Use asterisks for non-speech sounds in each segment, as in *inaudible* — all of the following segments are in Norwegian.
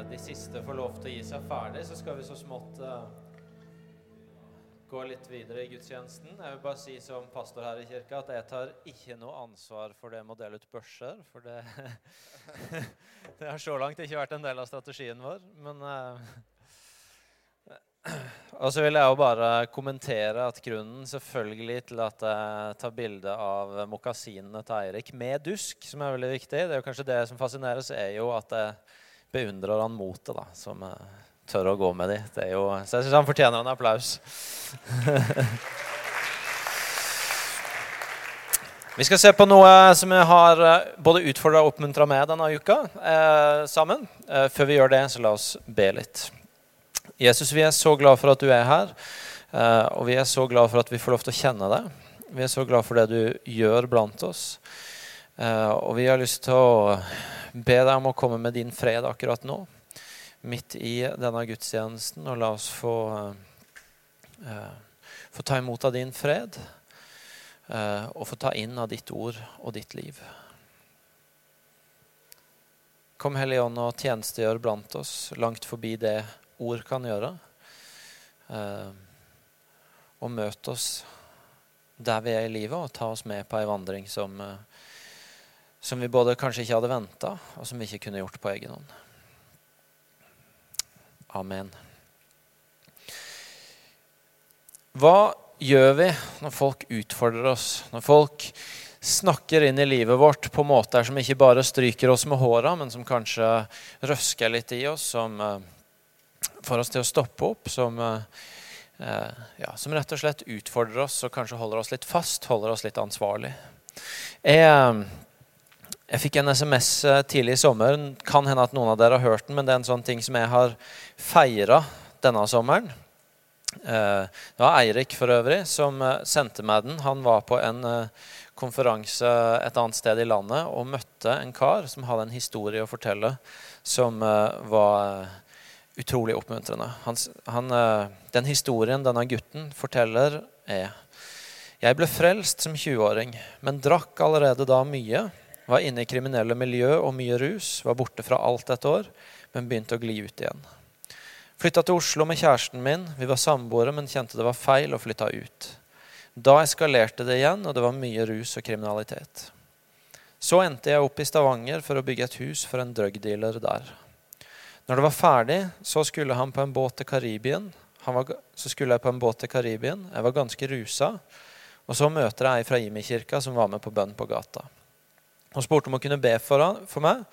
eh, de siste får lov til å gi seg ferdig, så skal vi så smått uh, gå litt videre i gudstjenesten. Jeg vil bare si som pastor her i kirka at jeg tar ikke noe ansvar for det med å dele ut børser. For det, *laughs* det har så langt ikke vært en del av strategien vår. Men uh, *clears throat* Og så vil jeg jo bare kommentere at grunnen selvfølgelig til at jeg tar bilde av mokasinene til Eirik med dusk, som er veldig viktig, det er jo kanskje det som fascineres, er jo at jeg beundrer han motet, da, som tør å gå med de. Jo, så jeg syns han fortjener en applaus. *laughs* Vi skal se på noe som vi har både utfordra og oppmuntra med denne uka eh, sammen. Eh, før vi gjør det, så la oss be litt. Jesus, vi er så glad for at du er her, eh, og vi er så glad for at vi får lov til å kjenne deg. Vi er så glad for det du gjør blant oss. Eh, og vi har lyst til å be deg om å komme med din fred akkurat nå, midt i denne gudstjenesten, og la oss få, eh, få ta imot av din fred, og få ta inn av ditt ord og ditt liv. Kom Hellige Ånd og tjenestegjør blant oss, langt forbi det ord kan gjøre. Eh, og møt oss der vi er i livet, og ta oss med på ei vandring som, eh, som vi både kanskje ikke hadde venta, og som vi ikke kunne gjort på egen hånd. Amen. Hva gjør vi når folk utfordrer oss? Når folk snakker inn i livet vårt på måter som ikke bare stryker oss med håra, men som kanskje røsker litt i oss, som eh, får oss til å stoppe opp, som, eh, ja, som, rett og slett utfordrer oss og kanskje holder oss litt fast, holder oss litt ansvarlig. Jeg, eh, jeg fikk en SMS eh, tidlig i sommer. Kan hende at noen av dere har hørt den, men det er en sånn ting som jeg har feira denne sommeren. Det var Eirik for øvrig som sendte meg den. Han var på en konferanse et annet sted i landet og møtte en kar som hadde en historie å fortelle som var utrolig oppmuntrende. Han, han, eh, den historien denne gutten forteller, er Jeg ble frelst som 20-åring, men drakk allerede da mye. Var inne i kriminelle miljø og mye rus. Var borte fra alt et år, men begynte å gli ut igjen. Flytta til Oslo med kjæresten min. Vi var samboere, men kjente det var feil og flytta ut. Da eskalerte det igjen, og det var mye rus og kriminalitet. Så endte jeg opp i Stavanger for å bygge et hus for en drugdealer der. Når det var ferdig, så skulle han på en båt til Karibien. Var, så skulle jeg på en båt til Karibien. Jeg var ganske rusa. Og så møter jeg ei fra Imi-kirka som var med på bønn på gata. Hun spurte om hun kunne be for, han, for meg,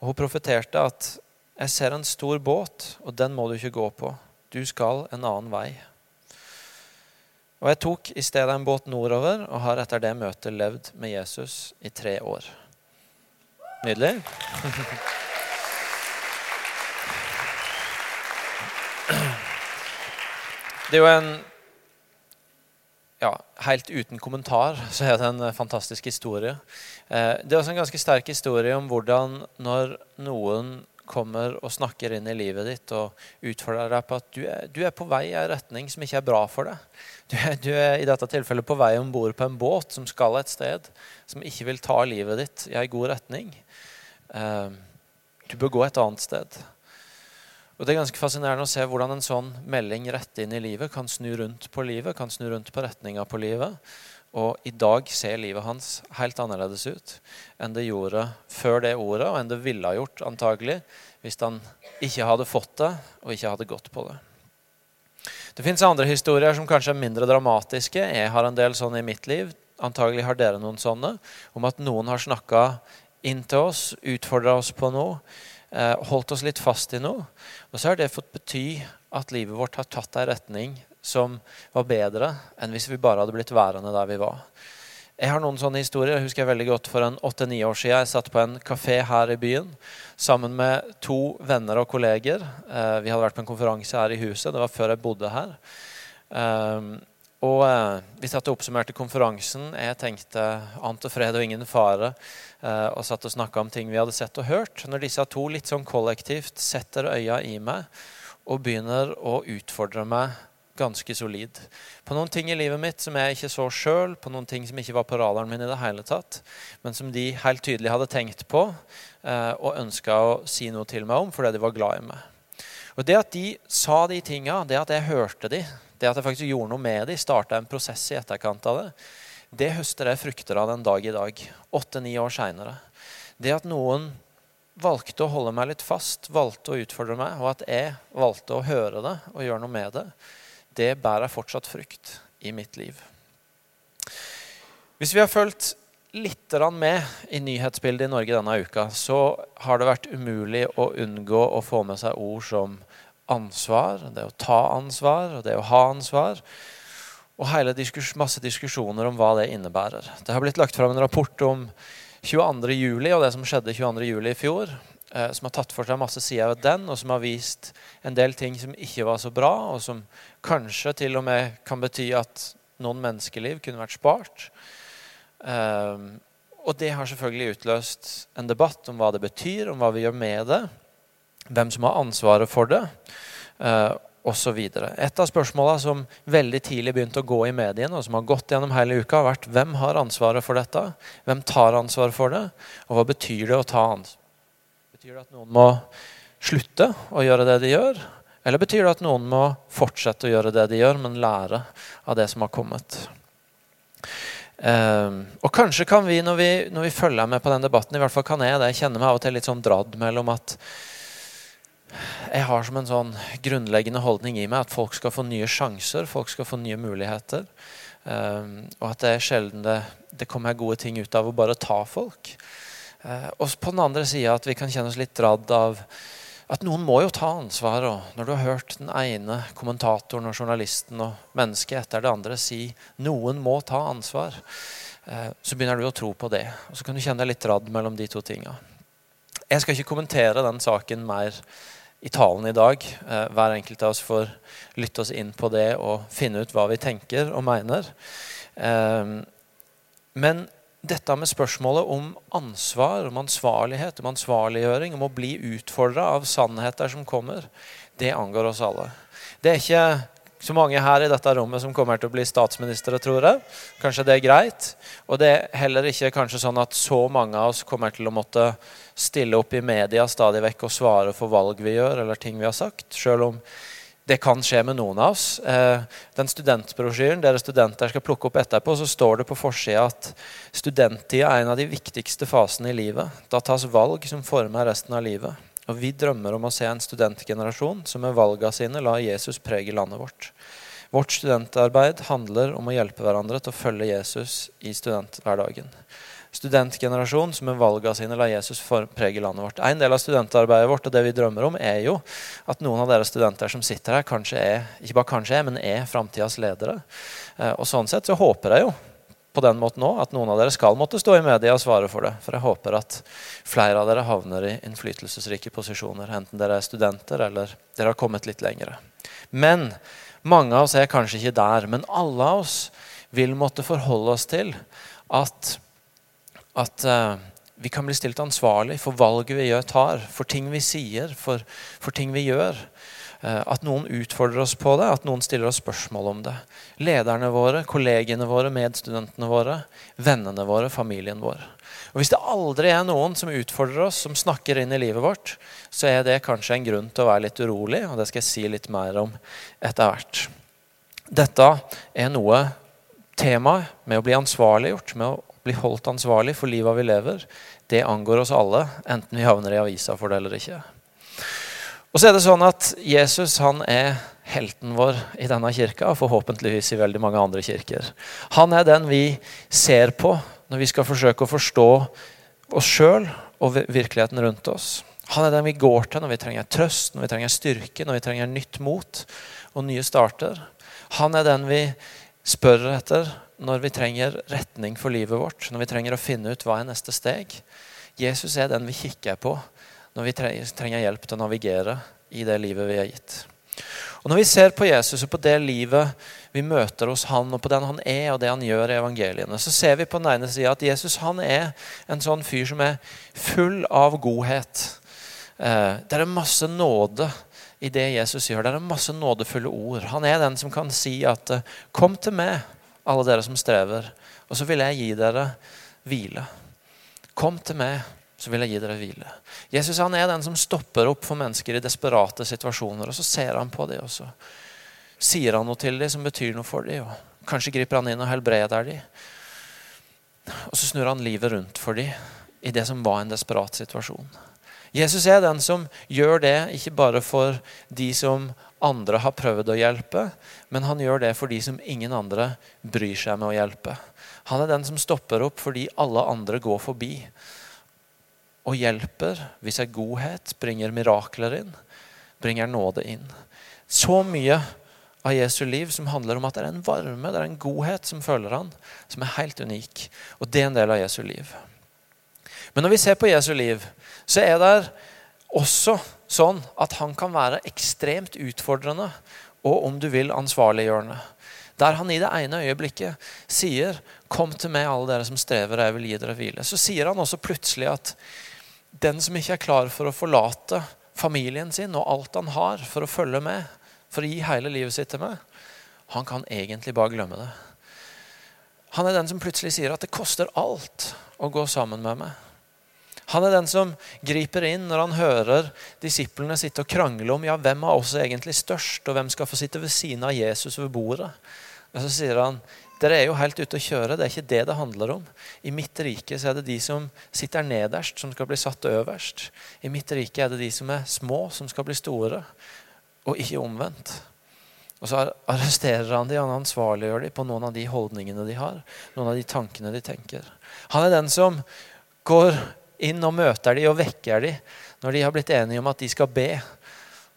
og hun profeterte at jeg ser en stor båt, og den må du ikke gå på. Du skal en annen vei. Og jeg tok i stedet en båt nordover og har etter det møtet levd med Jesus i tre år. Nydelig. Det er jo en ja, Helt uten kommentar så er det en fantastisk historie. Eh, det er også en ganske sterk historie om hvordan når noen kommer og snakker inn i livet ditt og utfordrer deg på at du er, du er på vei i en retning som ikke er bra for deg. Du er, du er i dette tilfellet på vei om bord på en båt som skal et sted, som ikke vil ta livet ditt i en god retning. Eh, du bør gå et annet sted. Og Det er ganske fascinerende å se hvordan en sånn melding rett inn i livet kan snu rundt på livet, kan snu rundt på retninga på livet. Og i dag ser livet hans helt annerledes ut enn det gjorde før det ordet, og enn det ville ha gjort antagelig hvis han ikke hadde fått det og ikke hadde gått på det. Det fins andre historier som kanskje er mindre dramatiske. Jeg har en del sånne i mitt liv. Antagelig har dere noen sånne. Om at noen har snakka inn til oss, utfordra oss på noe holdt oss litt fast i noe. Og så har det fått bety at livet vårt har tatt en retning som var bedre enn hvis vi bare hadde blitt værende der vi var. Jeg har noen sånne historier. Jeg husker jeg veldig godt For en åtte-ni år siden jeg satt på en kafé her i byen sammen med to venner og kolleger. Eh, vi hadde vært på en konferanse her i huset. Det var før jeg bodde her. Eh, og vi satt og oppsummerte konferansen. Jeg tenkte ant og fred og ingen fare. Eh, og satt og snakka om ting vi hadde sett og hørt. Når disse to litt sånn kollektivt setter øya i meg og begynner å utfordre meg ganske solid. På noen ting i livet mitt som jeg ikke så sjøl, på noen ting som ikke var på radaren min i det hele tatt, men som de helt tydelig hadde tenkt på eh, og ønska å si noe til meg om fordi de var glad i meg. Og Det at de sa de tinga, det at jeg hørte de, det at jeg faktisk gjorde noe med de, starta en prosess i etterkant av det, det høster jeg frukter av den dag i dag, åtte-ni år seinere. Det at noen valgte å holde meg litt fast, valgte å utfordre meg, og at jeg valgte å høre det og gjøre noe med det, det bærer fortsatt frukt i mitt liv. Hvis vi har fulgt litt med i nyhetsbildet i Norge denne uka, så har det vært umulig å unngå å få med seg ord som ansvar, det å ta ansvar og det å ha ansvar. Og hele diskus masse diskusjoner om hva det innebærer. Det har blitt lagt fram en rapport om 22. juli og det som skjedde 22. juli i fjor, eh, som har tatt for seg masse sider ved den, og som har vist en del ting som ikke var så bra, og som kanskje til og med kan bety at noen menneskeliv kunne vært spart. Eh, og det har selvfølgelig utløst en debatt om hva det betyr, om hva vi gjør med det, hvem som har ansvaret for det. Eh, osv. Et av spørsmålene som veldig tidlig begynte å gå i mediene, og som har gått gjennom hele uka, har vært hvem har ansvaret for dette? Hvem tar ansvaret for det? Og hva betyr det å ta ansvar? Betyr det at noen må slutte å gjøre det de gjør? Eller betyr det at noen må fortsette å gjøre det de gjør, men lære av det som har kommet? Um, og kanskje kan vi når, vi, når vi følger med på den debatten, i hvert fall kan jeg det, kjenne meg av og til litt sånn dradd mellom at jeg har som en sånn grunnleggende holdning i meg at folk skal få nye sjanser, folk skal få nye muligheter. Um, og at det er sjelden det, det, kommer gode ting ut av å bare ta folk. Uh, og på den andre sida at vi kan kjenne oss litt dradd av at noen må jo ta ansvar. Når du har hørt den ene kommentatoren og journalisten og mennesket etter det andre si noen må ta ansvar, uh, så begynner du å tro på det. Og så kan du kjenne deg litt dradd mellom de to tinga. Jeg skal ikke kommentere den saken mer i talen i dag. Eh, hver enkelt av oss får lytte oss inn på det og finne ut hva vi tenker og mener. Eh, men dette med spørsmålet om ansvar, om ansvarlighet, om ansvarliggjøring, om å bli utfordra av sannheter som kommer, det angår oss alle. Det er ikke så mange her i dette rommet som kommer til å bli statsministre, tror jeg. Kanskje det er greit. Og det er heller ikke kanskje sånn at så mange av oss kommer til å måtte stille opp i media stadig vekk og svare for valg vi gjør, eller ting vi har sagt. Selv om det kan skje med noen av oss. Eh, den studentbrosjyren dere studenter skal plukke opp etterpå, så står det på forsida at studenttida er en av de viktigste fasene i livet. Da tas valg som former resten av livet. Og vi drømmer om å se en studentgenerasjon som med valgene sine lar Jesus prege landet vårt. Vårt studentarbeid handler om å hjelpe hverandre til å følge Jesus i studenthverdagen. Studentgenerasjon som med valga sine lar Jesus prege landet vårt. En del av studentarbeidet vårt og det vi drømmer om, er jo at noen av dere studenter som sitter her, kanskje er, ikke bare kanskje er, men er framtidas ledere. Eh, og sånn sett så håper jeg jo på den måten òg at noen av dere skal måtte stå i media og svare for det. For jeg håper at flere av dere havner i innflytelsesrike posisjoner, enten dere er studenter eller dere har kommet litt lengre. Men mange av oss er kanskje ikke der. Men alle av oss vil måtte forholde oss til at, at uh, vi kan bli stilt ansvarlig for valget vi gjør, tar, for ting vi sier, for, for ting vi gjør. Uh, at noen utfordrer oss på det, at noen stiller oss spørsmål om det. Lederne våre, kollegene våre, medstudentene våre, vennene våre, familien vår. Og Hvis det aldri er noen som utfordrer oss, som snakker inn i livet vårt, så er det kanskje en grunn til å være litt urolig, og det skal jeg si litt mer om etter hvert. Dette er noe temaet med å bli ansvarliggjort, med å bli holdt ansvarlig for livet vi lever, det angår oss alle, enten vi havner i avisa for det eller ikke. Og så er det sånn at Jesus han er helten vår i denne kirka, og forhåpentligvis i veldig mange andre kirker. Han er den vi ser på når vi skal forsøke å forstå oss sjøl og virkeligheten rundt oss. Han er den vi går til når vi trenger trøst, når vi trenger styrke, når vi trenger nytt mot og nye starter. Han er den vi spør etter når vi trenger retning for livet vårt, når vi trenger å finne ut hva er neste steg. Jesus er den vi kikker på når vi trenger hjelp til å navigere i det livet vi er gitt. Og Når vi ser på Jesus og på det livet vi møter hos han, og på den han er og det han gjør i evangeliene, så ser vi på den ene sida at Jesus han er en sånn fyr som er full av godhet. Eh, det er masse nåde i det Jesus gjør. Det er masse nådefulle ord. Han er den som kan si at eh, 'Kom til meg, alle dere som strever, og så vil jeg gi dere hvile'. Kom til meg, så vil jeg gi dere hvile. Jesus han er den som stopper opp for mennesker i desperate situasjoner. og Så ser han på dem, og så sier han noe til dem som betyr noe for dem. og Kanskje griper han inn og helbreder dem. Og så snur han livet rundt for dem i det som var en desperat situasjon. Jesus er den som gjør det ikke bare for de som andre har prøvd å hjelpe, men han gjør det for de som ingen andre bryr seg med å hjelpe. Han er den som stopper opp fordi alle andre går forbi. Og hjelper, viser godhet, bringer mirakler inn, bringer nåde inn. Så mye av Jesu liv som handler om at det er en varme, det er en godhet som følger han, som er helt unik. Og det er en del av Jesu liv. Men når vi ser på Jesu liv, så er det også sånn at han kan være ekstremt utfordrende og om du vil ansvarliggjørende. Der han i det ene øyeblikket sier 'Kom til meg, alle dere som strever, og jeg vil gi dere hvile', så sier han også plutselig at den som ikke er klar for å forlate familien sin og alt han har, for å følge med, for å gi hele livet sitt til meg, han kan egentlig bare glemme det. Han er den som plutselig sier at det koster alt å gå sammen med meg. Han er den som griper inn når han hører disiplene sitte og krangle om ja, hvem av oss er egentlig størst, og hvem skal få sitte ved siden av Jesus ved bordet. Og Så sier han dere er jo helt ute å kjøre. Det er ikke det det handler om. I mitt rike så er det de som sitter nederst, som skal bli satt øverst. I mitt rike er det de som er små, som skal bli store, og ikke omvendt. Og så arresterer han dem, han ansvarliggjør dem på noen av de holdningene de har. Noen av de tankene de tenker. Han er den som går inn og møter de og vekker de når de har blitt enige om at de skal be.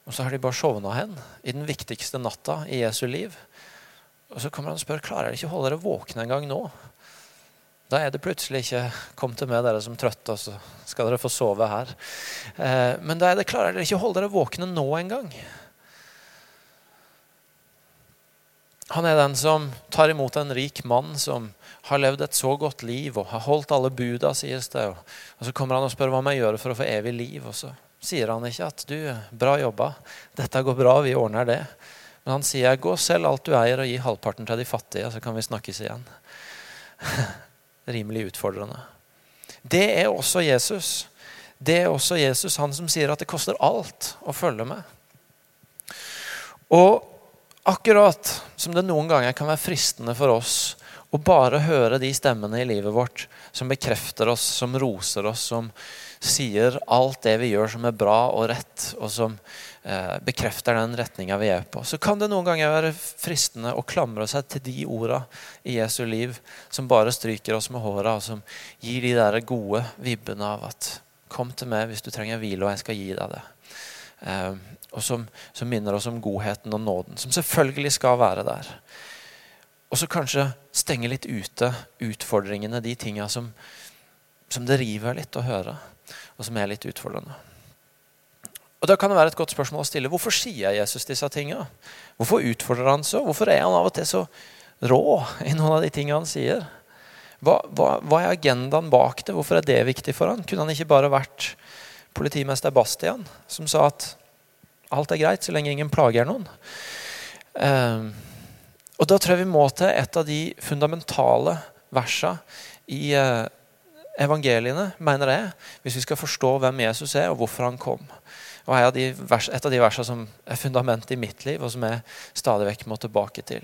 Og så har de bare sovna hen i den viktigste natta i Jesu liv. Og så kommer han og spør klarer dere ikke å holde dere våkne en gang nå. Da er det plutselig ikke 'kom til meg, dere som trøtte, og så skal dere få sove her'. Eh, men da er det klarer dere ikke å holde dere våkne nå en gang. Han er den som tar imot en rik mann som har levd et så godt liv og har holdt alle buda, sies det. Og så kommer han og spør hva må jeg gjøre for å få evig liv. Og så sier han ikke at du, bra jobba, dette går bra, vi ordner det. Men han sier gå selv alt du eier og gi halvparten til de fattige, så kan vi snakkes igjen. *laughs* Rimelig utfordrende. Det er også Jesus. Det er også Jesus, han som sier at det koster alt å følge med. Og akkurat som det noen ganger kan være fristende for oss å bare høre de stemmene i livet vårt som bekrefter oss, som roser oss, som sier alt det vi gjør som er bra og rett, og som Eh, bekrefter den retninga vi er på. Så kan det noen ganger være fristende å klamre seg til de orda i Jesu liv som bare stryker oss med håra, og som gir de der gode vibbene av at 'Kom til meg hvis du trenger hvile, og jeg skal gi deg det'. Eh, og som, som, minner oss om godheten og nåden, som selvfølgelig skal være der. Og så kanskje stenge litt ute utfordringene, de tinga som, som det river litt å høre, og som er litt utfordrende. Og Da kan det være et godt spørsmål å stille. Hvorfor sier Jesus disse tingene? Hvorfor utfordrer han så? Hvorfor er han av og til så rå i noen av de tingene han sier? Hva, hva, hva, er agendaen bak det? Hvorfor er det viktig for han? Kunne han ikke bare vært politimester Bastian, som sa at alt er greit så lenge ingen plager noen? Um, og Da tror jeg vi må til et av de fundamentale versene i uh, evangeliene, mener jeg, hvis vi skal forstå hvem Jesus er, og hvorfor han kom. Og Et av de versene som er fundamentet i mitt liv, og som jeg stadig vekk må tilbake til.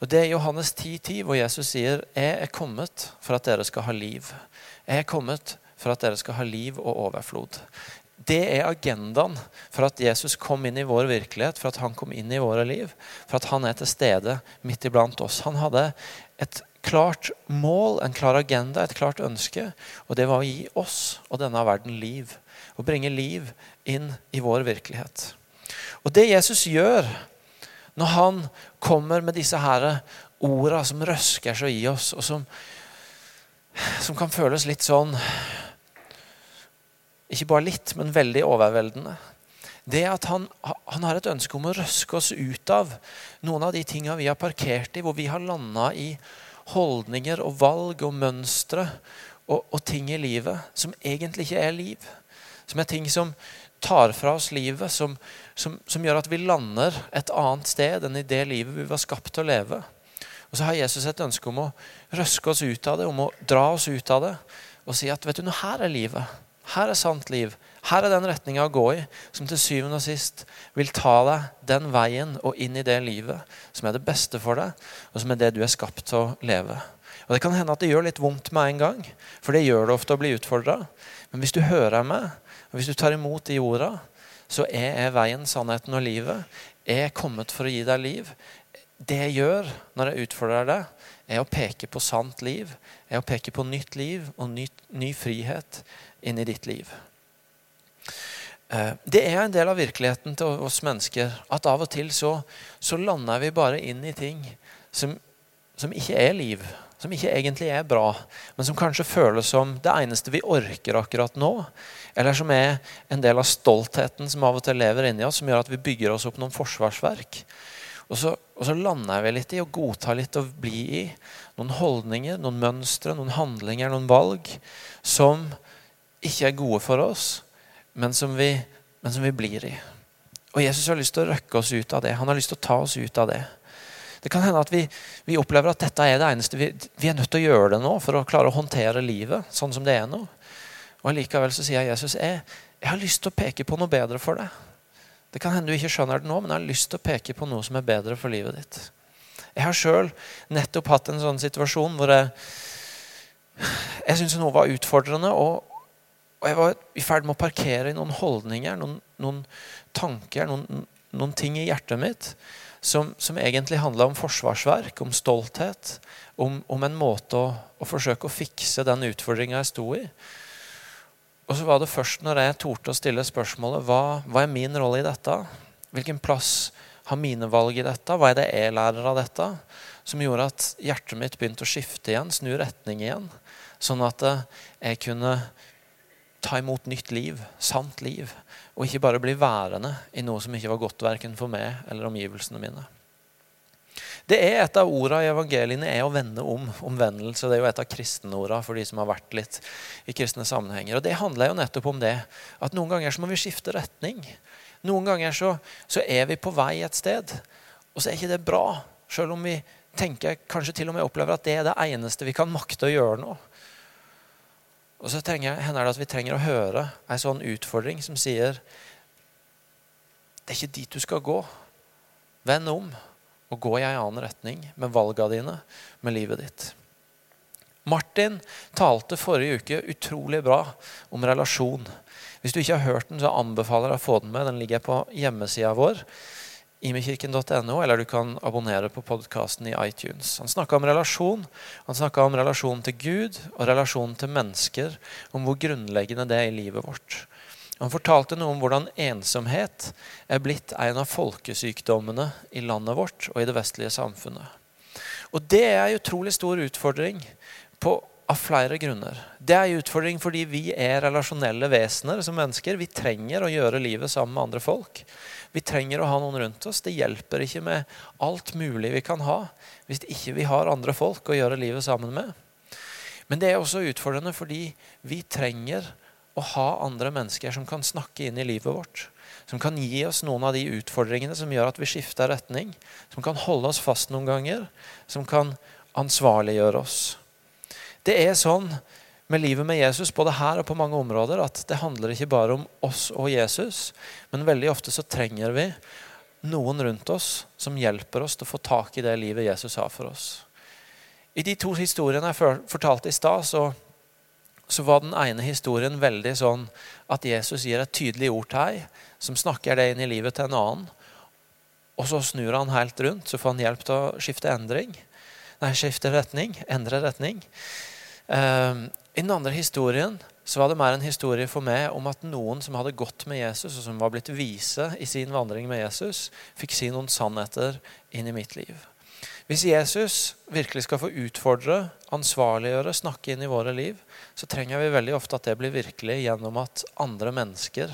Og Det er Johannes 10,10, 10, hvor Jesus sier, 'Jeg er kommet for at dere skal ha liv'. Jeg er kommet for at dere skal ha liv og overflod. Det er agendaen for at Jesus kom inn i vår virkelighet, for at han kom inn i våre liv. For at han er til stede midt iblant oss. Han hadde et klart mål, en klar agenda, et klart ønske. Og det var å gi oss og denne verden liv. Å bringe liv inn i vår virkelighet. Og det Jesus gjør når han kommer med disse her orda som røsker seg i oss, og som, som kan føles litt sånn Ikke bare litt, men veldig overveldende. Det at han, han har et ønske om å røske oss ut av noen av de tinga vi har parkert i, hvor vi har landa i holdninger og valg og mønstre og, og ting i livet som egentlig ikke er liv. Som er ting som tar fra oss livet, som, som, som, gjør at vi lander et annet sted enn i det livet vi var skapt til å leve. Og så har Jesus et ønske om å røske oss ut av det, om å dra oss ut av det og si at vet du, nå her er livet. Her er sant liv. Her er den retninga å gå i som til syvende og sist vil ta deg den veien og inn i det livet som er det beste for deg, og som er det du er skapt til å leve. Og Det kan hende at det gjør litt vondt med en gang, for det gjør det ofte å bli utfordra. Men hvis du hører meg, og hvis du tar imot de orda, så er jeg veien, sannheten og livet. Jeg er kommet for å gi deg liv. Det jeg gjør når jeg utfordrer deg, er å peke på sant liv. Er å peke på nytt liv og ny, ny frihet inn i ditt liv. Eh, det er en del av virkeligheten til oss mennesker at av og til så, så lander vi bare inn i ting som, som ikke er liv som ikke egentlig er bra, men som kanskje føles som det eneste vi orker akkurat nå. Eller som er en del av stoltheten som av og til lever inni oss, som gjør at vi bygger oss opp noen forsvarsverk. Og så, og så lander vi litt i å godta litt og bli i noen holdninger, noen mønstre, noen handlinger, noen valg som ikke er gode for oss, men som vi, men som vi blir i. Og Jesus har lyst til å røkke oss ut av det. Han har lyst til å ta oss ut av det. Det kan hende at vi, vi, opplever at dette er det eneste vi, vi, er nødt til å gjøre det nå for å klare å håndtere livet sånn som det er nå. Og Allikevel så sier Jesus jeg, jeg har lyst til å peke på noe bedre for deg. Det kan hende du ikke skjønner det nå, men jeg har lyst til å peke på noe som er bedre for livet ditt. Jeg har sjøl nettopp hatt en sånn situasjon hvor jeg, jeg syntes noe var utfordrende. Og, og, jeg var i ferd med å parkere i noen holdninger, noen, noen tanker, noen, noen ting i hjertet mitt som, som egentlig handla om forsvarsverk, om stolthet, om, om en måte å, å, forsøke å fikse den utfordringa jeg sto i. Og så var det først når jeg torde å stille spørsmålet hva, hva er min rolle i dette? Hvilken plass har mine valg i dette? Hva er det jeg lærer av dette? Som gjorde at hjertet mitt begynte å skifte igjen, snu retning igjen. Sånn at eh, jeg kunne ta imot nytt liv, sant liv. Og ikke bare bli værende i noe som ikke var godt verken for meg eller omgivelsene mine. Det er Et av ordene i evangeliene er å vende om. Omvendelse det er jo et av kristenordene for de som har vært litt i kristne sammenhenger. Og Det handler jo nettopp om det. At noen ganger så må vi skifte retning. Noen ganger så, så er vi på vei et sted, og så er ikke det bra. Selv om vi tenker, kanskje til og med opplever at det er det eneste vi kan makte å gjøre nå. Og så trenger, hender det at vi trenger å høre en sånn utfordring som sier Det er ikke dit du skal gå. Vend om og gå i en annen retning med valgene dine, med livet ditt. Martin talte forrige uke utrolig bra om relasjon. Hvis du ikke har hørt den, så anbefaler jeg å få den med. Den ligger på hjemmesida vår imekirken.no, eller du kan abonnere på podkasten i iTunes. Han snakka om relasjon. Han snakka om relasjon til Gud og relasjon til mennesker, om hvor grunnleggende det er i livet vårt. Han fortalte noe om hvordan ensomhet er blitt en av folkesykdommene i landet vårt og i det vestlige samfunnet. Og det er en utrolig stor utfordring på, av flere grunner. Det er en utfordring fordi vi er relasjonelle vesener som mennesker. Vi trenger å gjøre livet sammen med andre folk. Vi trenger å ha noen rundt oss. Det hjelper ikke med alt mulig vi kan ha, hvis ikke vi har andre folk å gjøre livet sammen med. Men det er også utfordrende fordi vi trenger å ha andre mennesker som kan snakke inn i livet vårt. Som kan gi oss noen av de utfordringene som gjør at vi skifter retning. Som kan holde oss fast noen ganger. Som kan ansvarliggjøre oss. Det er sånn med livet med Jesus, både her og på mange områder, at det handler ikke bare om oss og Jesus, men veldig ofte så trenger vi noen rundt oss som hjelper oss til å få tak i det livet Jesus har for oss. I de to historiene jeg fortalte i stad, så, så, var den ene historien veldig sånn at Jesus gir et tydelig ord til ei som snakker det inn i livet til en annen. Og så snur han helt rundt, så får han hjelp til å skifte endring. Nei, skifte retning. Endre retning. Um, i den andre historien så var det mer en historie for meg om at noen som hadde gått med Jesus, og som var blitt vise i sin vandring med Jesus, fikk si noen sannheter inn i mitt liv. Hvis Jesus virkelig skal få utfordre, ansvarliggjøre, snakke inn i våre liv, så trenger vi veldig ofte at det blir virkelig gjennom at andre mennesker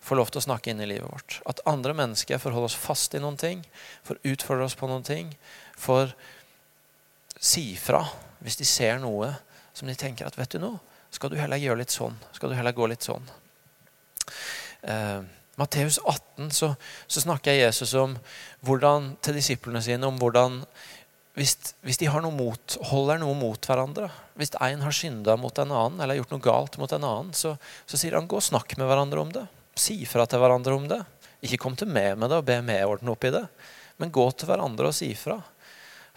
får lov til å snakke inn i livet vårt. At andre mennesker får holde oss fast i noen ting, får utfordre oss på noen ting, får si fra hvis de ser noe som de tenker at vet du nå, skal du heller gjøre litt sånn. Skal du heller gå litt sånn. eh, Matteus 18 så, så, snakker Jesus om hvordan, til disiplene sine om hvordan hvis, hvis, de har noe mot, holder noe mot hverandre, hvis en har synda mot en annen eller gjort noe galt mot en annen, så, så sier han gå og snakk med hverandre om det. Si fra til hverandre om det. Ikke kom til meg med det og be meg ordne opp i det, men gå til hverandre og si fra.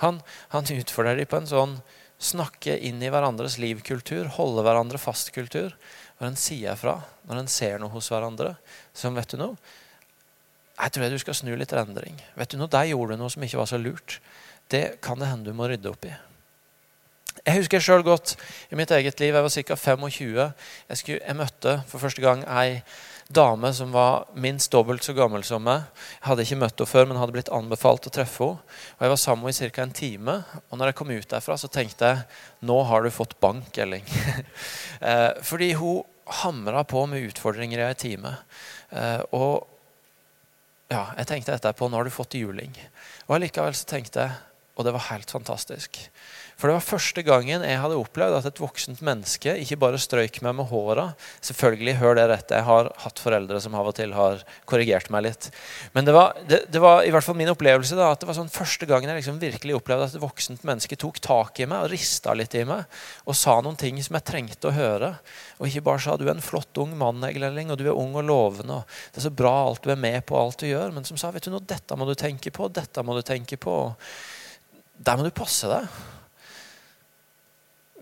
Han, han utfordrer dem på en sånn snakke inn i hverandres livkultur, holde hverandre fast-kultur. Når en sier fra, når en ser noe hos hverandre. Som, vet du noe, jeg tror jeg du skal snu litt endring. Vet du noe, Der gjorde du noe som ikke var så lurt. Det kan det hende du må rydde opp i. Jeg husker sjøl godt i mitt eget liv. Jeg var ca. 25. Jeg, skulle, jeg, møtte for første gang ei dame som var minst dobbelt så gammel som meg. Jeg hadde ikke møtt henne før, men hadde blitt anbefalt å treffe henne. Og Jeg var sammen med henne i ca. en time. Og når jeg kom ut derfra, så tenkte jeg nå har du fått bank, Elling. *laughs* Eh, fordi hun hamra på med utfordringer i ei time. Eh, og ja, jeg tenkte etterpå nå har du fått juling. Og allikevel så tenkte jeg og det var helt fantastisk. For det var første gangen jeg hadde opplevd at et voksent menneske ikke bare strøyk meg med håra. Selvfølgelig, hør det rett, jeg har hatt foreldre som av og til har korrigert meg litt. Men det var, det, det var i hvert fall min opplevelse da, at det var sånn første gangen jeg liksom virkelig opplevde at et voksent menneske tok tak i meg og rista litt i meg og sa noen ting som jeg trengte å høre. Og ikke bare sa 'du er en flott ung mann, Egil og du er ung og lovende', og 'det er så bra alt du er med på, alt du gjør', men som sa 'vet du noe, dette må du tenke på, dette må du tenke på'. Der må du passe deg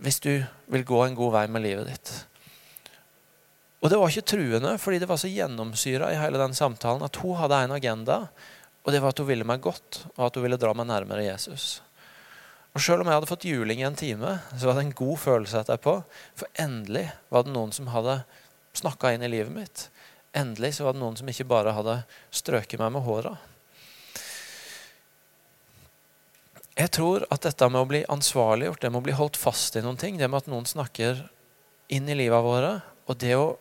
hvis du vil gå en god vei med livet ditt. Og det var ikke truende, fordi det var så gjennomsyra i hele den samtalen at hun hadde en agenda, og det var at hun ville meg godt, og at hun ville dra meg nærmere Jesus. Og Selv om jeg hadde fått juling i en time, så var det en god følelse etterpå. For endelig var det noen som hadde snakka inn i livet mitt. Endelig så var det noen som ikke bare hadde strøket meg med håra. Jeg tror at dette med å bli ansvarliggjort, det med å bli holdt fast i noen ting, det med at noen snakker inn i livet våre, og det å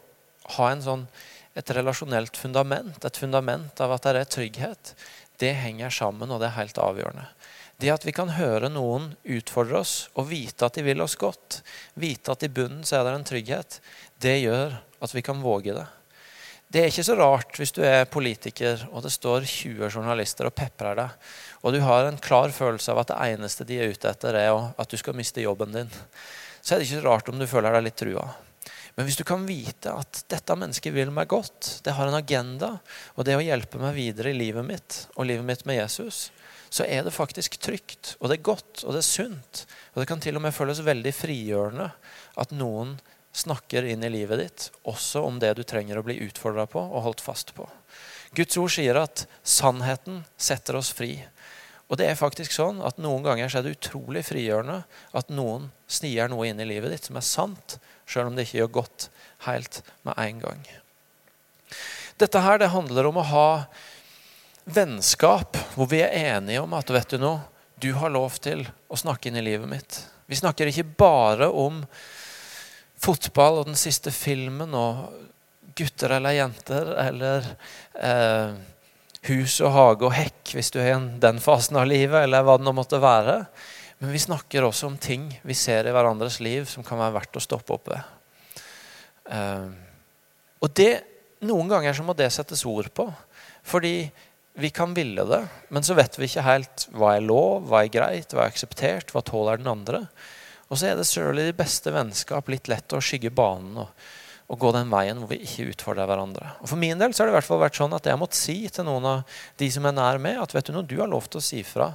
ha sånn, et relasjonelt fundament, et fundament av at det er trygghet, det henger sammen, og det er helt avgjørende. Det at vi kan høre noen utfordre oss og vite at de vil oss godt, vite at i bunnen så er det en trygghet, det gjør at vi kan våge det. Det er ikke så rart hvis du er politiker og det står 20 journalister og peprer deg, og du har en klar følelse av at det eneste de er ute etter, er at du skal miste jobben din. Så er det ikke så rart om du føler deg litt trua. Men hvis du kan vite at dette mennesket vil meg godt, det har en agenda, og det å hjelpe meg videre i livet mitt og livet mitt med Jesus, så er det faktisk trygt, og det er godt, og det er sunt. Og det kan til og med føles veldig frigjørende at noen snakker inn i livet ditt, også om det du trenger å bli utfordra på og holdt fast på. Guds ord sier at sannheten setter oss fri. Og det er faktisk sånn at Noen ganger er det utrolig frigjørende at noen snier noe inn i livet ditt som er sant, selv om det ikke gjør godt helt med en gang. Dette her det handler om å ha vennskap hvor vi er enige om at vet du noe, du har lov til å snakke inn i livet mitt. Vi snakker ikke bare om fotball og den siste filmen og gutter eller jenter eller eh, hus og hage og hekk hvis du er i den fasen av livet, eller hva det nå måtte være. Men vi snakker også om ting vi ser i hverandres liv som kan være verdt å stoppe opp ved. Eh, og det, Noen ganger så må det settes ord på. Fordi vi kan ville det, men så vet vi ikke helt hva er lov, hva er greit, hva er akseptert, hva tåler den andre. Og så er det selv i de beste vennskap litt lett å skygge banen og, og, gå den veien hvor vi ikke utfordrer hverandre. Og For min del så har det i hvert fall vært sånn at jeg har måttet si til noen av de som er nær meg, at vet du noe, du har lov til å si fra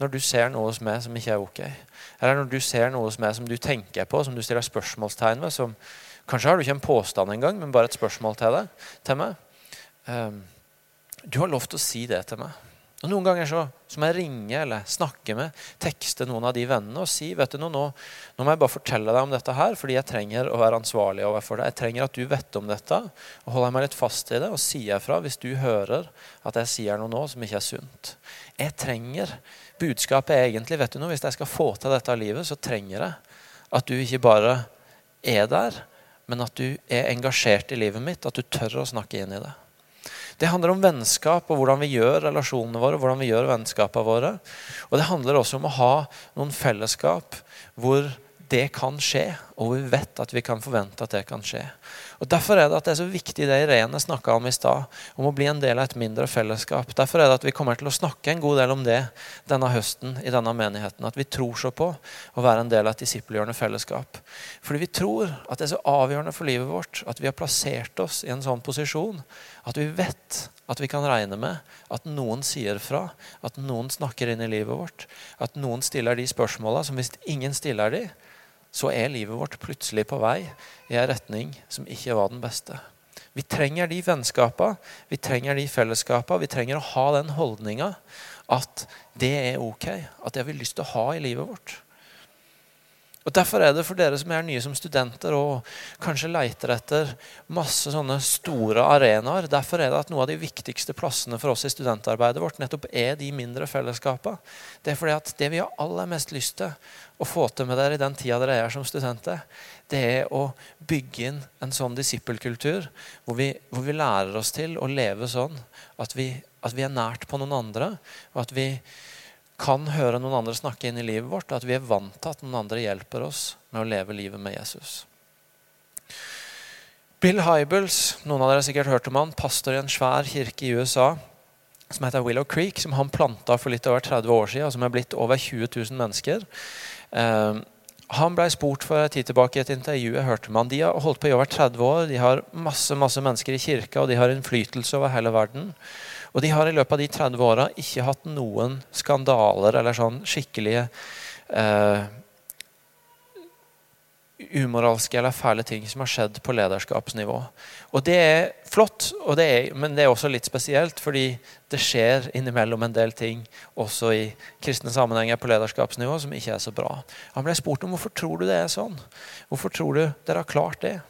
når du ser noe hos meg som ikke er ok. Eller når du ser noe hos meg som du tenker på, som du stiller spørsmålstegn ved. som Kanskje har du ikke en påstand engang, men bare et spørsmål til, deg, til meg. Um, du har lov til å si det til meg. Og Noen ganger så, så må jeg ringe eller snakke med, tekste noen av de vennene og si vet du nå, nå, nå må jeg bare fortelle deg om dette her, fordi jeg trenger å være ansvarlig overfor deg. Jeg trenger at du vet om dette og holder meg litt fast i det og sier fra hvis du hører at jeg sier noe nå som ikke er sunt. Jeg trenger Budskapet egentlig vet du noe, hvis jeg skal få til dette livet, så trenger jeg at du ikke bare er der, men at du er engasjert i livet mitt, at du tør å snakke inn i det. Det handler om vennskap og hvordan vi gjør relasjonene våre. hvordan vi gjør vennskapene våre. Og det handler også om å ha noen fellesskap hvor det kan skje, og vi vet at vi kan forvente at det kan skje. Og Derfor er det at det er så viktig det Irene snakka om i stad, om å bli en del av et mindre fellesskap. Derfor er det at vi kommer til å snakke en god del om det denne høsten i denne menigheten. At vi tror så på å være en del av et disippelgjørende fellesskap. Fordi vi tror at det er så avgjørende for livet vårt at vi har plassert oss i en sånn posisjon at vi vet at vi kan regne med at noen sier fra, at noen snakker inn i livet vårt, at noen stiller de spørsmåla som hvis ingen stiller de, så er livet vårt plutselig på vei i en retning som ikke var den beste. Vi trenger de vennskapene, vi trenger de fellesskapene. Vi trenger å ha den holdninga at det er ok, at det har vi lyst til å ha i livet vårt. Og Derfor er det for dere som er nye som studenter og kanskje leiter etter masse sånne store arenaer, derfor er det at noe av de viktigste plassene for oss i studentarbeidet vårt nettopp er de mindre fellesskapene. Det er fordi at det vi har aller mest lyst til å få til med dere i den tida dere er som studenter, det er å bygge inn en sånn disippelkultur hvor vi, hvor vi lærer oss til å leve sånn at vi, at vi er nært på noen andre, og at vi kan høre noen andre snakke inn i livet vårt, at vi er vant til at noen andre hjelper oss med å leve livet med Jesus. Bill Hybels, noen av dere har sikkert hørt om han, pastor i en svær kirke i USA som heter Willow Creek, som han planta for litt over 30 år siden, og som er blitt over 20 000 mennesker. Eh, han ble spurt for en tid tilbake i et intervju jeg hørte med han. De har holdt på i over 30 år, de har masse, masse mennesker i kirka, og de har innflytelse over hele verden. Og de har i løpet av de 30 åra ikke hatt noen skandaler eller sånn skikkelige eh, umoralske eller fæle ting som har skjedd på lederskapsnivå. Og Det er flott, det er, men det er også litt spesielt, fordi det skjer innimellom en del ting også i kristne sammenhenger på lederskapsnivå som ikke er så bra. Han ble spurt om hvorfor tror du det er sånn. Hvorfor tror du dere har klart det?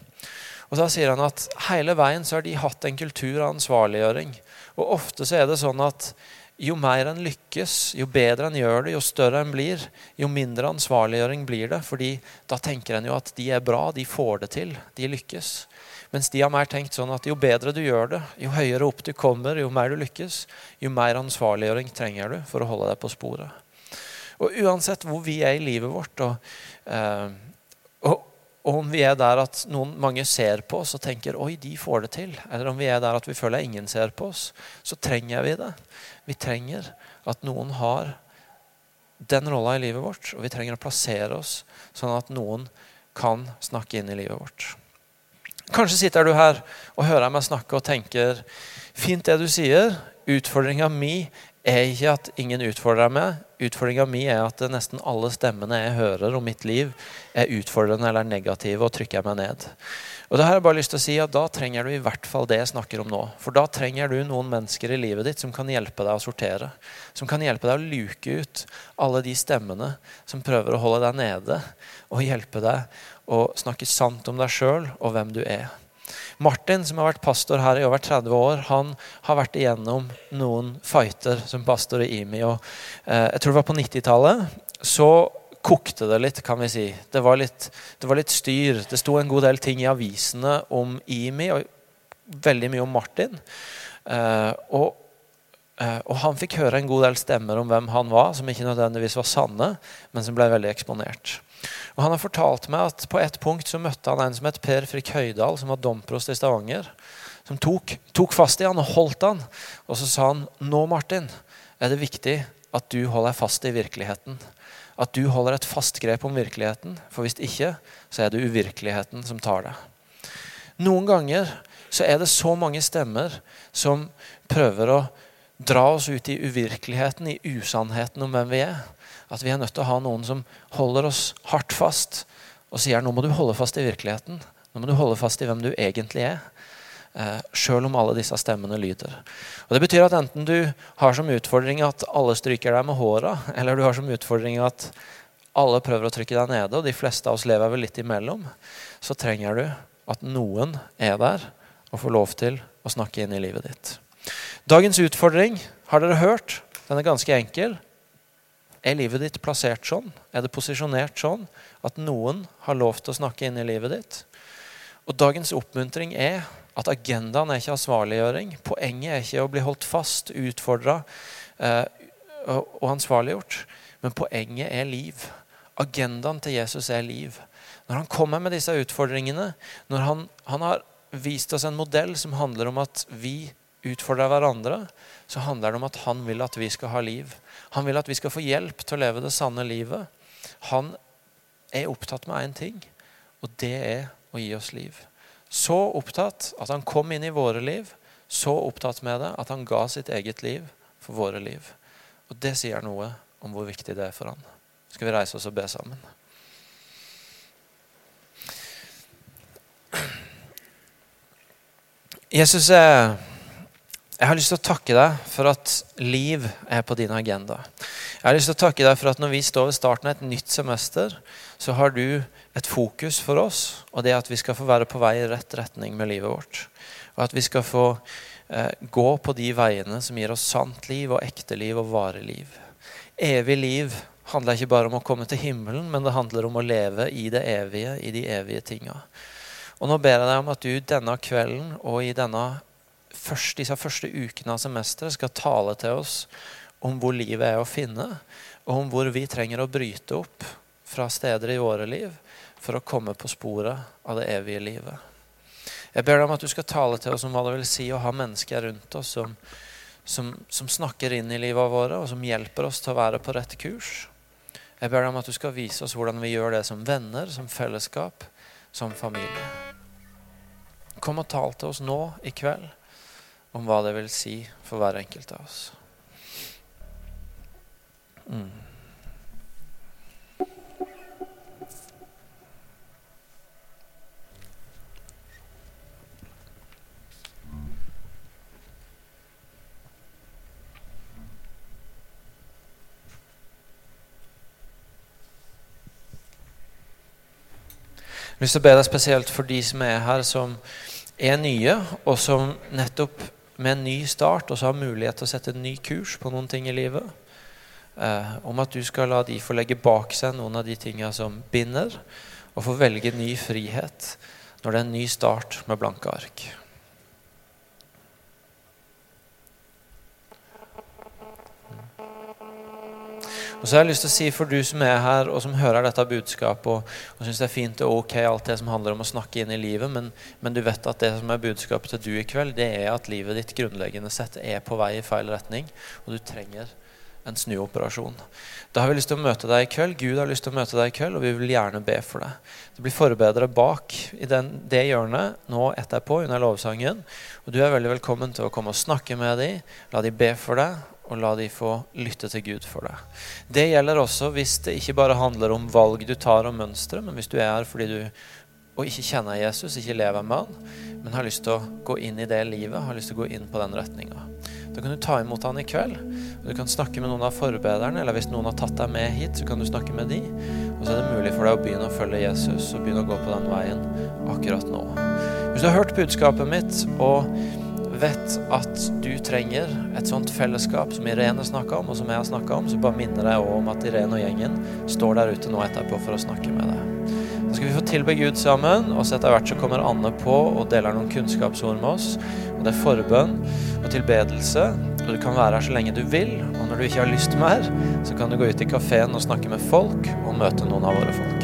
Og Da sier han at hele veien så har de hatt en kultur av ansvarliggjøring. Og ofte så er det sånn at jo mer en lykkes, jo bedre en gjør det, jo større en blir, jo mindre ansvarliggjøring blir det. fordi da tenker en jo at de er bra, de får det til, de lykkes. Mens de har mer tenkt sånn at jo bedre du gjør det, jo høyere opp du kommer, jo mer du lykkes, jo mer ansvarliggjøring trenger du for å holde deg på sporet. Og uansett hvor vi er i livet vårt, og, eh, og om vi er der at noen, mange ser på oss og tenker oi, de får det til, eller om vi er der at vi føler at ingen ser på oss, så trenger vi det. Vi trenger at noen har den rolla i livet vårt, og vi trenger å plassere oss sånn at noen kan snakke inn i livet vårt. Kanskje sitter du her og hører meg snakke og tenker fint det du sier. Utfordringa mi er ikke at ingen utfordrer meg. Utfordringa mi er at nesten alle stemmene jeg hører om mitt liv, er utfordrende eller negative og trykker meg ned. Og da har jeg bare lyst til å si at Da trenger du i hvert fall det jeg snakker om nå. For da trenger du noen mennesker i livet ditt som kan hjelpe deg å sortere. Som kan hjelpe deg å luke ut alle de stemmene som prøver å holde deg nede, og hjelpe deg å snakke sant om deg sjøl og hvem du er. Martin, som har vært pastor her i over 30 år, han har vært igjennom noen fighter som pastor i IMI. og eh, Jeg tror det var på 90-tallet. Så kokte det litt, kan vi si. Det var litt, det var litt styr. Det sto en god del ting i avisene om IMI, og veldig mye om Martin. Eh, og eh, og han fikk høre en god del stemmer om hvem han var, som ikke nødvendigvis var sanne, men som ble veldig eksponert. Og Han har fortalt meg at på et punkt så møtte han en som het Per Frikk Høydal, som var domprost i Stavanger. Som tok, tok fast i han og holdt han. Og så sa han nå, Martin, er det viktig at du holder deg fast i virkeligheten. At du holder et fast grep om virkeligheten. For hvis ikke, så er det uvirkeligheten som tar deg. Noen ganger så er det så mange stemmer som prøver å dra oss ut i uvirkeligheten, i usannheten om hvem vi er. At vi er nødt til å ha noen som holder oss hardt fast og sier nå må du holde fast i virkeligheten. Nå må du holde fast i hvem du egentlig er. Eh, Sjøl om alle disse stemmene lyder. Og Det betyr at enten du har som utfordring at alle stryker deg med håra, eller du har som utfordring at alle prøver å trykke deg nede, og de fleste av oss lever vel litt imellom, så trenger du at noen er der og får lov til å snakke inn i livet ditt. Dagens utfordring har dere hørt. Den er ganske enkel. Er livet ditt plassert sånn? Er det posisjonert sånn at noen har lov til å snakke inn i livet ditt? Og Dagens oppmuntring er at agendaen er ikke ansvarliggjøring. Poenget er ikke å bli holdt fast, utfordra eh, og ansvarliggjort. Men poenget er liv. Agendaen til Jesus er liv. Når han kommer med disse utfordringene, når han, han har vist oss en modell som handler om at vi utfordrer hverandre, så handler det om at han vil at vi skal ha liv. Han vil at vi skal få hjelp til å leve det sanne livet. Han er opptatt med én ting, og det er å gi oss liv. Så opptatt at han kom inn i våre liv. Så opptatt med det at han ga sitt eget liv for våre liv. Og det sier noe om hvor viktig det er for han. Skal vi reise oss og be sammen? Jesus, jeg har lyst til å takke deg for at liv er på din agenda. Jeg har lyst til å takke deg for at når vi står ved starten av et nytt semester, så har du et fokus for oss, og det er at vi skal få være på vei i rett retning med livet vårt. Og at vi skal få eh, gå på de veiene som gir oss sant liv og ekte liv og varig liv. Evig liv handler ikke bare om å komme til himmelen, men det handler om å leve i det evige, i de evige tinga. Og nå ber jeg deg om at du denne kvelden og i denne første, disse første ukene av semesteret skal tale til oss om hvor livet er å finne, og om hvor vi trenger å bryte opp fra steder i våre liv for å komme på sporet av det evige livet. Jeg ber deg om at du skal tale til oss om hva det vil si å ha mennesker rundt oss som, som, som snakker inn i livet våre, og som hjelper oss til å være på rett kurs. Jeg ber deg om at du skal vise oss hvordan vi gjør det som venner, som fellesskap, som familie. Kom og tal til oss nå i kveld om hva det vil si for hver enkelt av oss. Mm. Jeg har lyst til å be deg spesielt for de som er her, som er nye, og som nettopp med en ny start og så har mulighet til å sette en ny kurs på noen ting i livet. Eh, om at du skal la de få legge bak seg noen av de tingene som binder, og få velge ny frihet når det er en ny start med blanke ark. Og så har jeg lyst til å si for du som er her og som hører dette budskapet og, og syns det er fint og ok alt det som handler om å snakke inn i livet, men, men, du vet at det som er budskapet til du i kveld, det er at livet ditt grunnleggende sett er på vei i feil retning, og du trenger en snuoperasjon. Da har vi lyst til å møte deg i kveld. Gud har lyst til å møte deg i kveld, og vi vil gjerne be for deg. Det blir forbedret bak i den, det hjørnet nå etterpå under lovsangen. Og du er veldig velkommen til å komme og snakke med dem, la dem be for deg, og la de få lytte til Gud for deg. Det gjelder også hvis det ikke bare handler om valg du tar og mønstre, men hvis du er her fordi du og ikke kjenner Jesus, ikke lever med han, men har lyst til å gå inn i det livet, har lyst til å gå inn på den retninga. Da kan du ta imot han i kveld. og Du kan snakke med noen av forbederne, eller hvis noen har tatt deg med hit, så kan du snakke med de. Og så er det mulig for deg å begynne å følge Jesus og begynne å gå på den veien akkurat nå. Hvis du har hørt budskapet mitt og vet at du trenger et sånt fellesskap som Irene snakka om, og som jeg har snakka om, så bare minner jeg også om at Irene og gjengen står der ute nå etterpå for å snakke med deg. Da skal vi få tilbe Gud sammen, og så etter hvert så kommer Anne på og deler noen kunnskapsord med oss. Og Det er forbønn og tilbedelse, og du kan være her så lenge du vil. Og når du ikke har lyst mer, så kan du gå ut i kafeen og snakke med folk og møte noen av våre folk.